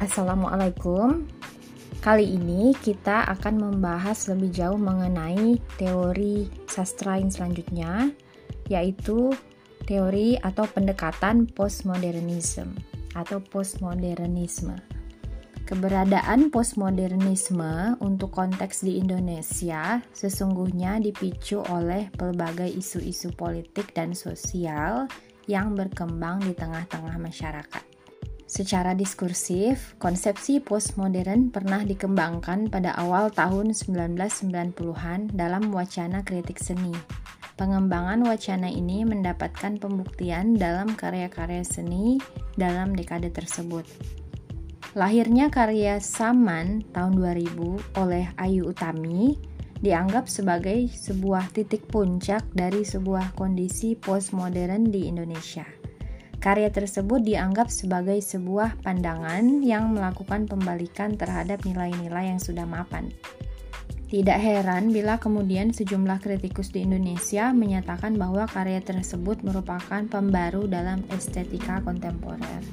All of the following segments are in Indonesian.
Assalamualaikum. Kali ini kita akan membahas lebih jauh mengenai teori sastra yang selanjutnya, yaitu teori atau pendekatan postmodernisme atau postmodernisme. Keberadaan postmodernisme untuk konteks di Indonesia sesungguhnya dipicu oleh pelbagai isu-isu politik dan sosial yang berkembang di tengah-tengah masyarakat. Secara diskursif, konsepsi postmodern pernah dikembangkan pada awal tahun 1990-an dalam wacana kritik seni. Pengembangan wacana ini mendapatkan pembuktian dalam karya-karya seni dalam dekade tersebut. Lahirnya karya Saman tahun 2000 oleh Ayu Utami dianggap sebagai sebuah titik puncak dari sebuah kondisi postmodern di Indonesia. Karya tersebut dianggap sebagai sebuah pandangan yang melakukan pembalikan terhadap nilai-nilai yang sudah mapan. Tidak heran bila kemudian sejumlah kritikus di Indonesia menyatakan bahwa karya tersebut merupakan pembaru dalam estetika kontemporer.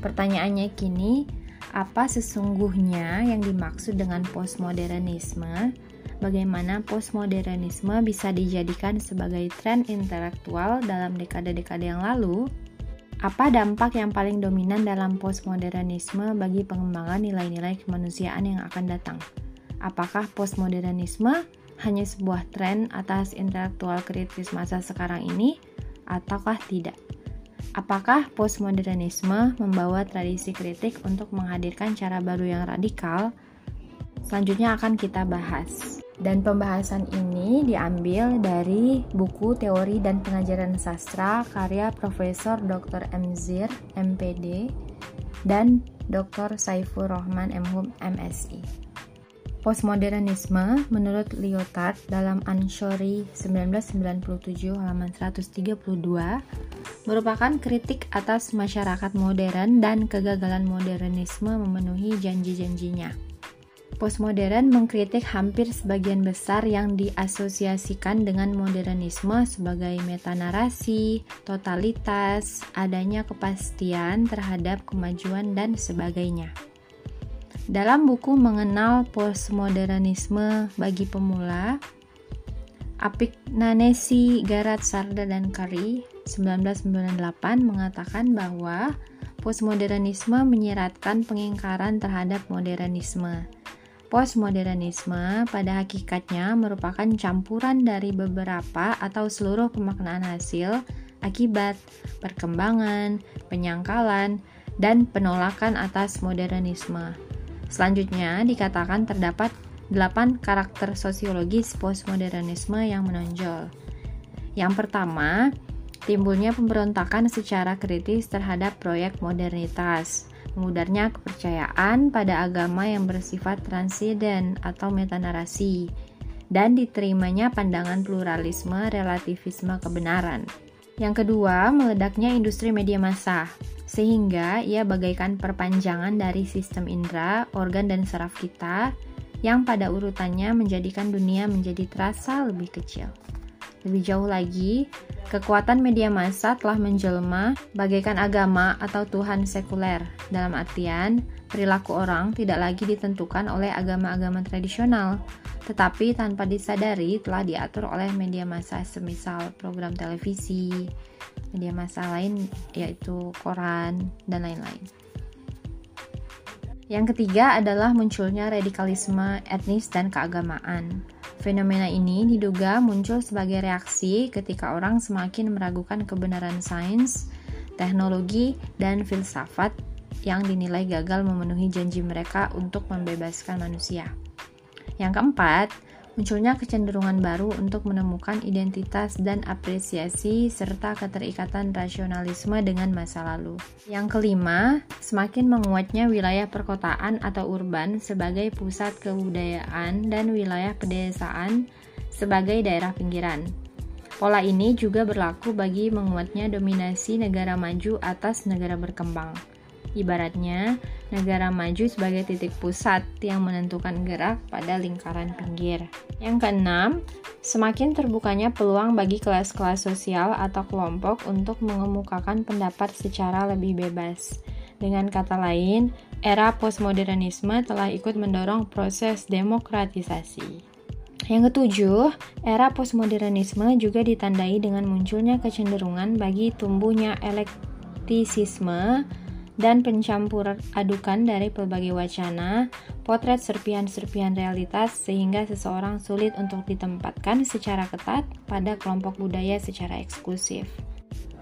Pertanyaannya kini, apa sesungguhnya yang dimaksud dengan postmodernisme? Bagaimana postmodernisme bisa dijadikan sebagai tren intelektual dalam dekade-dekade yang lalu? Apa dampak yang paling dominan dalam postmodernisme bagi pengembangan nilai-nilai kemanusiaan yang akan datang? Apakah postmodernisme hanya sebuah tren atas intelektual kritis masa sekarang ini, ataukah tidak? Apakah postmodernisme membawa tradisi kritik untuk menghadirkan cara baru yang radikal? Selanjutnya akan kita bahas. Dan pembahasan ini diambil dari buku Teori dan Pengajaran Sastra karya Profesor Dr. Mzir, MPD, dan Dr. Saifur Rahman, MHUM, MSI. Postmodernisme menurut Lyotard dalam Anshori 1997 halaman 132 merupakan kritik atas masyarakat modern dan kegagalan modernisme memenuhi janji-janjinya. Postmodern mengkritik hampir sebagian besar yang diasosiasikan dengan modernisme sebagai metanarasi, totalitas, adanya kepastian terhadap kemajuan dan sebagainya. Dalam buku Mengenal Postmodernisme bagi Pemula, Apik Nanesi, Garat Sarda dan Kari 1998 mengatakan bahwa postmodernisme menyeratkan pengingkaran terhadap modernisme. Postmodernisme pada hakikatnya merupakan campuran dari beberapa atau seluruh pemaknaan hasil, akibat, perkembangan, penyangkalan, dan penolakan atas modernisme. Selanjutnya dikatakan terdapat delapan karakter sosiologis postmodernisme yang menonjol. Yang pertama, timbulnya pemberontakan secara kritis terhadap proyek modernitas, memudarnya kepercayaan pada agama yang bersifat transiden atau metanarasi, dan diterimanya pandangan pluralisme relativisme kebenaran. Yang kedua, meledaknya industri media massa, sehingga ia bagaikan perpanjangan dari sistem indera, organ, dan saraf kita yang pada urutannya menjadikan dunia menjadi terasa lebih kecil. Lebih jauh lagi, kekuatan media massa telah menjelma bagaikan agama atau Tuhan sekuler. Dalam artian, perilaku orang tidak lagi ditentukan oleh agama-agama tradisional, tetapi tanpa disadari telah diatur oleh media massa semisal program televisi, media massa lain yaitu koran, dan lain-lain. Yang ketiga adalah munculnya radikalisme etnis dan keagamaan. Fenomena ini diduga muncul sebagai reaksi ketika orang semakin meragukan kebenaran sains, teknologi, dan filsafat yang dinilai gagal memenuhi janji mereka untuk membebaskan manusia. Yang keempat, munculnya kecenderungan baru untuk menemukan identitas dan apresiasi serta keterikatan rasionalisme dengan masa lalu. Yang kelima, semakin menguatnya wilayah perkotaan atau urban sebagai pusat kebudayaan dan wilayah pedesaan sebagai daerah pinggiran. Pola ini juga berlaku bagi menguatnya dominasi negara maju atas negara berkembang. Ibaratnya, negara maju sebagai titik pusat yang menentukan gerak pada lingkaran pinggir. Yang keenam, semakin terbukanya peluang bagi kelas-kelas sosial atau kelompok untuk mengemukakan pendapat secara lebih bebas. Dengan kata lain, era postmodernisme telah ikut mendorong proses demokratisasi. Yang ketujuh, era postmodernisme juga ditandai dengan munculnya kecenderungan bagi tumbuhnya elektisisme dan pencampur adukan dari pelbagai wacana, potret serpian-serpian realitas sehingga seseorang sulit untuk ditempatkan secara ketat pada kelompok budaya secara eksklusif.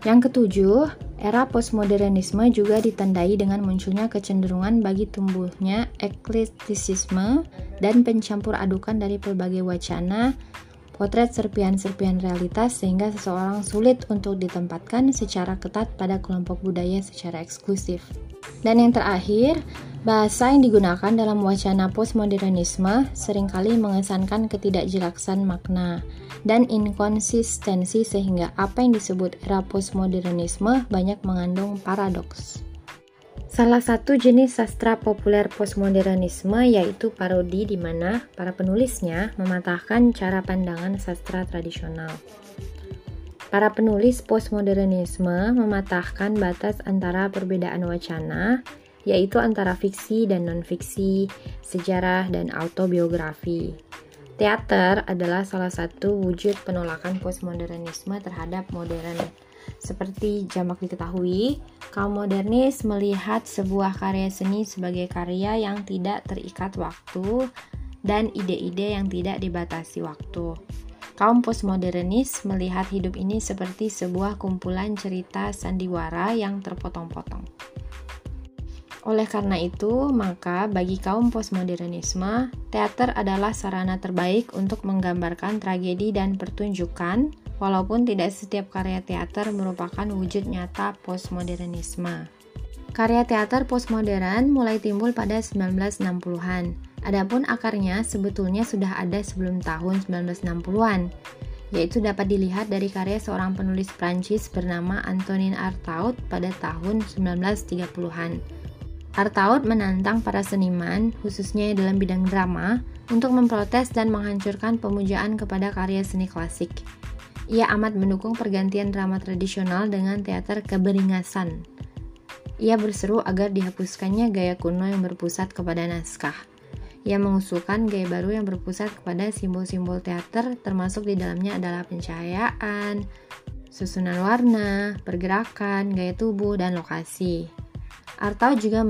Yang ketujuh, era postmodernisme juga ditandai dengan munculnya kecenderungan bagi tumbuhnya eklektisisme dan pencampur adukan dari pelbagai wacana, potret serpian-serpian realitas sehingga seseorang sulit untuk ditempatkan secara ketat pada kelompok budaya secara eksklusif. Dan yang terakhir, bahasa yang digunakan dalam wacana postmodernisme sering kali mengesankan ketidakjelasan makna dan inkonsistensi sehingga apa yang disebut era postmodernisme banyak mengandung paradoks. Salah satu jenis sastra populer postmodernisme yaitu parodi di mana para penulisnya mematahkan cara pandangan sastra tradisional. Para penulis postmodernisme mematahkan batas antara perbedaan wacana, yaitu antara fiksi dan non-fiksi, sejarah dan autobiografi. Teater adalah salah satu wujud penolakan postmodernisme terhadap modern. Seperti jamak diketahui, kaum modernis melihat sebuah karya seni sebagai karya yang tidak terikat waktu dan ide-ide yang tidak dibatasi waktu. Kaum postmodernis melihat hidup ini seperti sebuah kumpulan cerita sandiwara yang terpotong-potong. Oleh karena itu, maka bagi kaum postmodernisme, teater adalah sarana terbaik untuk menggambarkan tragedi dan pertunjukan, walaupun tidak setiap karya teater merupakan wujud nyata postmodernisme. Karya teater postmodern mulai timbul pada 1960-an. Adapun akarnya sebetulnya sudah ada sebelum tahun 1960-an, yaitu dapat dilihat dari karya seorang penulis Prancis bernama Antonin Artaud pada tahun 1930-an Artaud menantang para seniman, khususnya dalam bidang drama, untuk memprotes dan menghancurkan pemujaan kepada karya seni klasik. Ia amat mendukung pergantian drama tradisional dengan teater keberingasan. Ia berseru agar dihapuskannya gaya kuno yang berpusat kepada naskah. Ia mengusulkan gaya baru yang berpusat kepada simbol-simbol teater, termasuk di dalamnya adalah pencahayaan, susunan warna, pergerakan, gaya tubuh, dan lokasi. Artau juga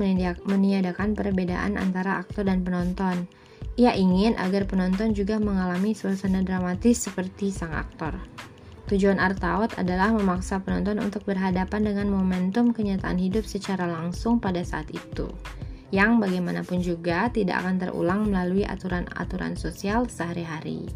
meniadakan perbedaan antara aktor dan penonton. Ia ingin agar penonton juga mengalami suasana dramatis seperti sang aktor. Tujuan Artaud adalah memaksa penonton untuk berhadapan dengan momentum kenyataan hidup secara langsung pada saat itu, yang bagaimanapun juga tidak akan terulang melalui aturan-aturan sosial sehari-hari.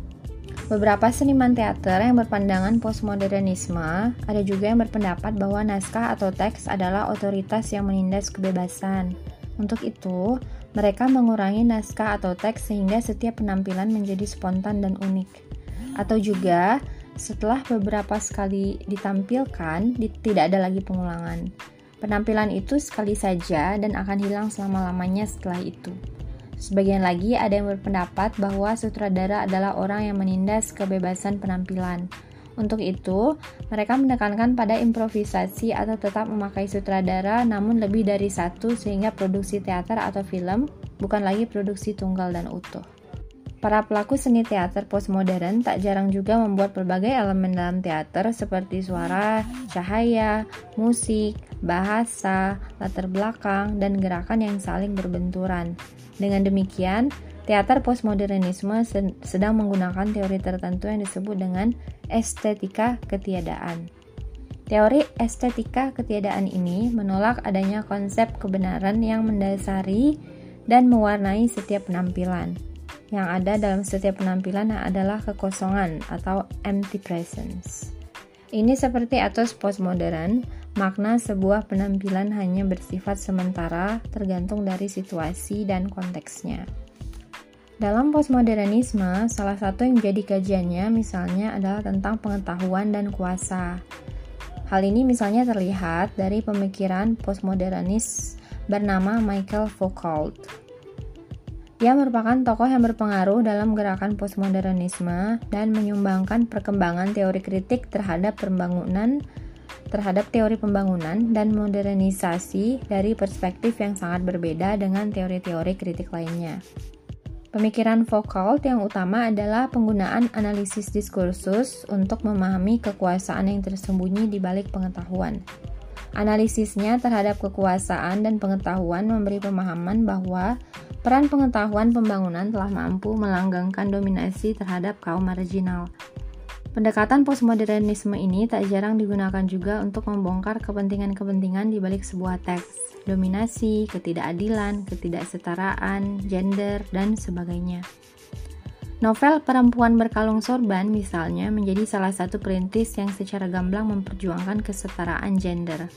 Beberapa seniman teater yang berpandangan postmodernisme ada juga yang berpendapat bahwa naskah atau teks adalah otoritas yang menindas kebebasan. Untuk itu, mereka mengurangi naskah atau teks sehingga setiap penampilan menjadi spontan dan unik. Atau juga, setelah beberapa sekali ditampilkan, tidak ada lagi pengulangan. Penampilan itu sekali saja dan akan hilang selama-lamanya setelah itu. Sebagian lagi ada yang berpendapat bahwa sutradara adalah orang yang menindas kebebasan penampilan. Untuk itu, mereka menekankan pada improvisasi atau tetap memakai sutradara namun lebih dari satu sehingga produksi teater atau film bukan lagi produksi tunggal dan utuh. Para pelaku seni teater postmodern tak jarang juga membuat berbagai elemen dalam teater seperti suara, cahaya, musik, bahasa, latar belakang, dan gerakan yang saling berbenturan. Dengan demikian, teater postmodernisme sedang menggunakan teori tertentu yang disebut dengan estetika ketiadaan. Teori estetika ketiadaan ini menolak adanya konsep kebenaran yang mendasari dan mewarnai setiap penampilan. Yang ada dalam setiap penampilan adalah kekosongan atau empty presence. Ini seperti atos postmodern, Makna sebuah penampilan hanya bersifat sementara, tergantung dari situasi dan konteksnya. Dalam postmodernisme, salah satu yang menjadi kajiannya misalnya adalah tentang pengetahuan dan kuasa. Hal ini misalnya terlihat dari pemikiran postmodernis bernama Michael Foucault. Ia merupakan tokoh yang berpengaruh dalam gerakan postmodernisme dan menyumbangkan perkembangan teori kritik terhadap pembangunan terhadap teori pembangunan dan modernisasi dari perspektif yang sangat berbeda dengan teori-teori kritik lainnya. Pemikiran Foucault yang utama adalah penggunaan analisis diskursus untuk memahami kekuasaan yang tersembunyi di balik pengetahuan. Analisisnya terhadap kekuasaan dan pengetahuan memberi pemahaman bahwa peran pengetahuan pembangunan telah mampu melanggengkan dominasi terhadap kaum marginal. Pendekatan postmodernisme ini tak jarang digunakan juga untuk membongkar kepentingan-kepentingan di balik sebuah teks dominasi, ketidakadilan, ketidaksetaraan, gender, dan sebagainya. Novel Perempuan Berkalung Sorban misalnya menjadi salah satu perintis yang secara gamblang memperjuangkan kesetaraan gender.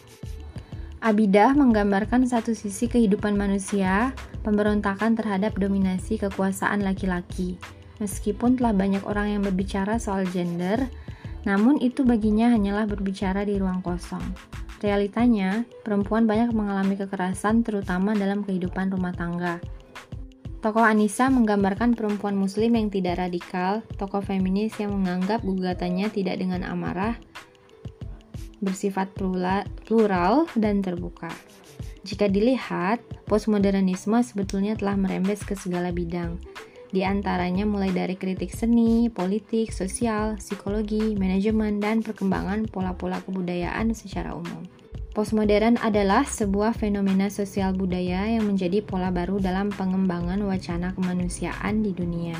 Abidah menggambarkan satu sisi kehidupan manusia, pemberontakan terhadap dominasi kekuasaan laki-laki. Meskipun telah banyak orang yang berbicara soal gender, namun itu baginya hanyalah berbicara di ruang kosong. Realitanya, perempuan banyak mengalami kekerasan terutama dalam kehidupan rumah tangga. Tokoh Anissa menggambarkan perempuan muslim yang tidak radikal, tokoh feminis yang menganggap gugatannya tidak dengan amarah, bersifat plural dan terbuka. Jika dilihat, postmodernisme sebetulnya telah merembes ke segala bidang, di antaranya mulai dari kritik seni, politik, sosial, psikologi, manajemen, dan perkembangan pola-pola kebudayaan secara umum. Postmodern adalah sebuah fenomena sosial budaya yang menjadi pola baru dalam pengembangan wacana kemanusiaan di dunia.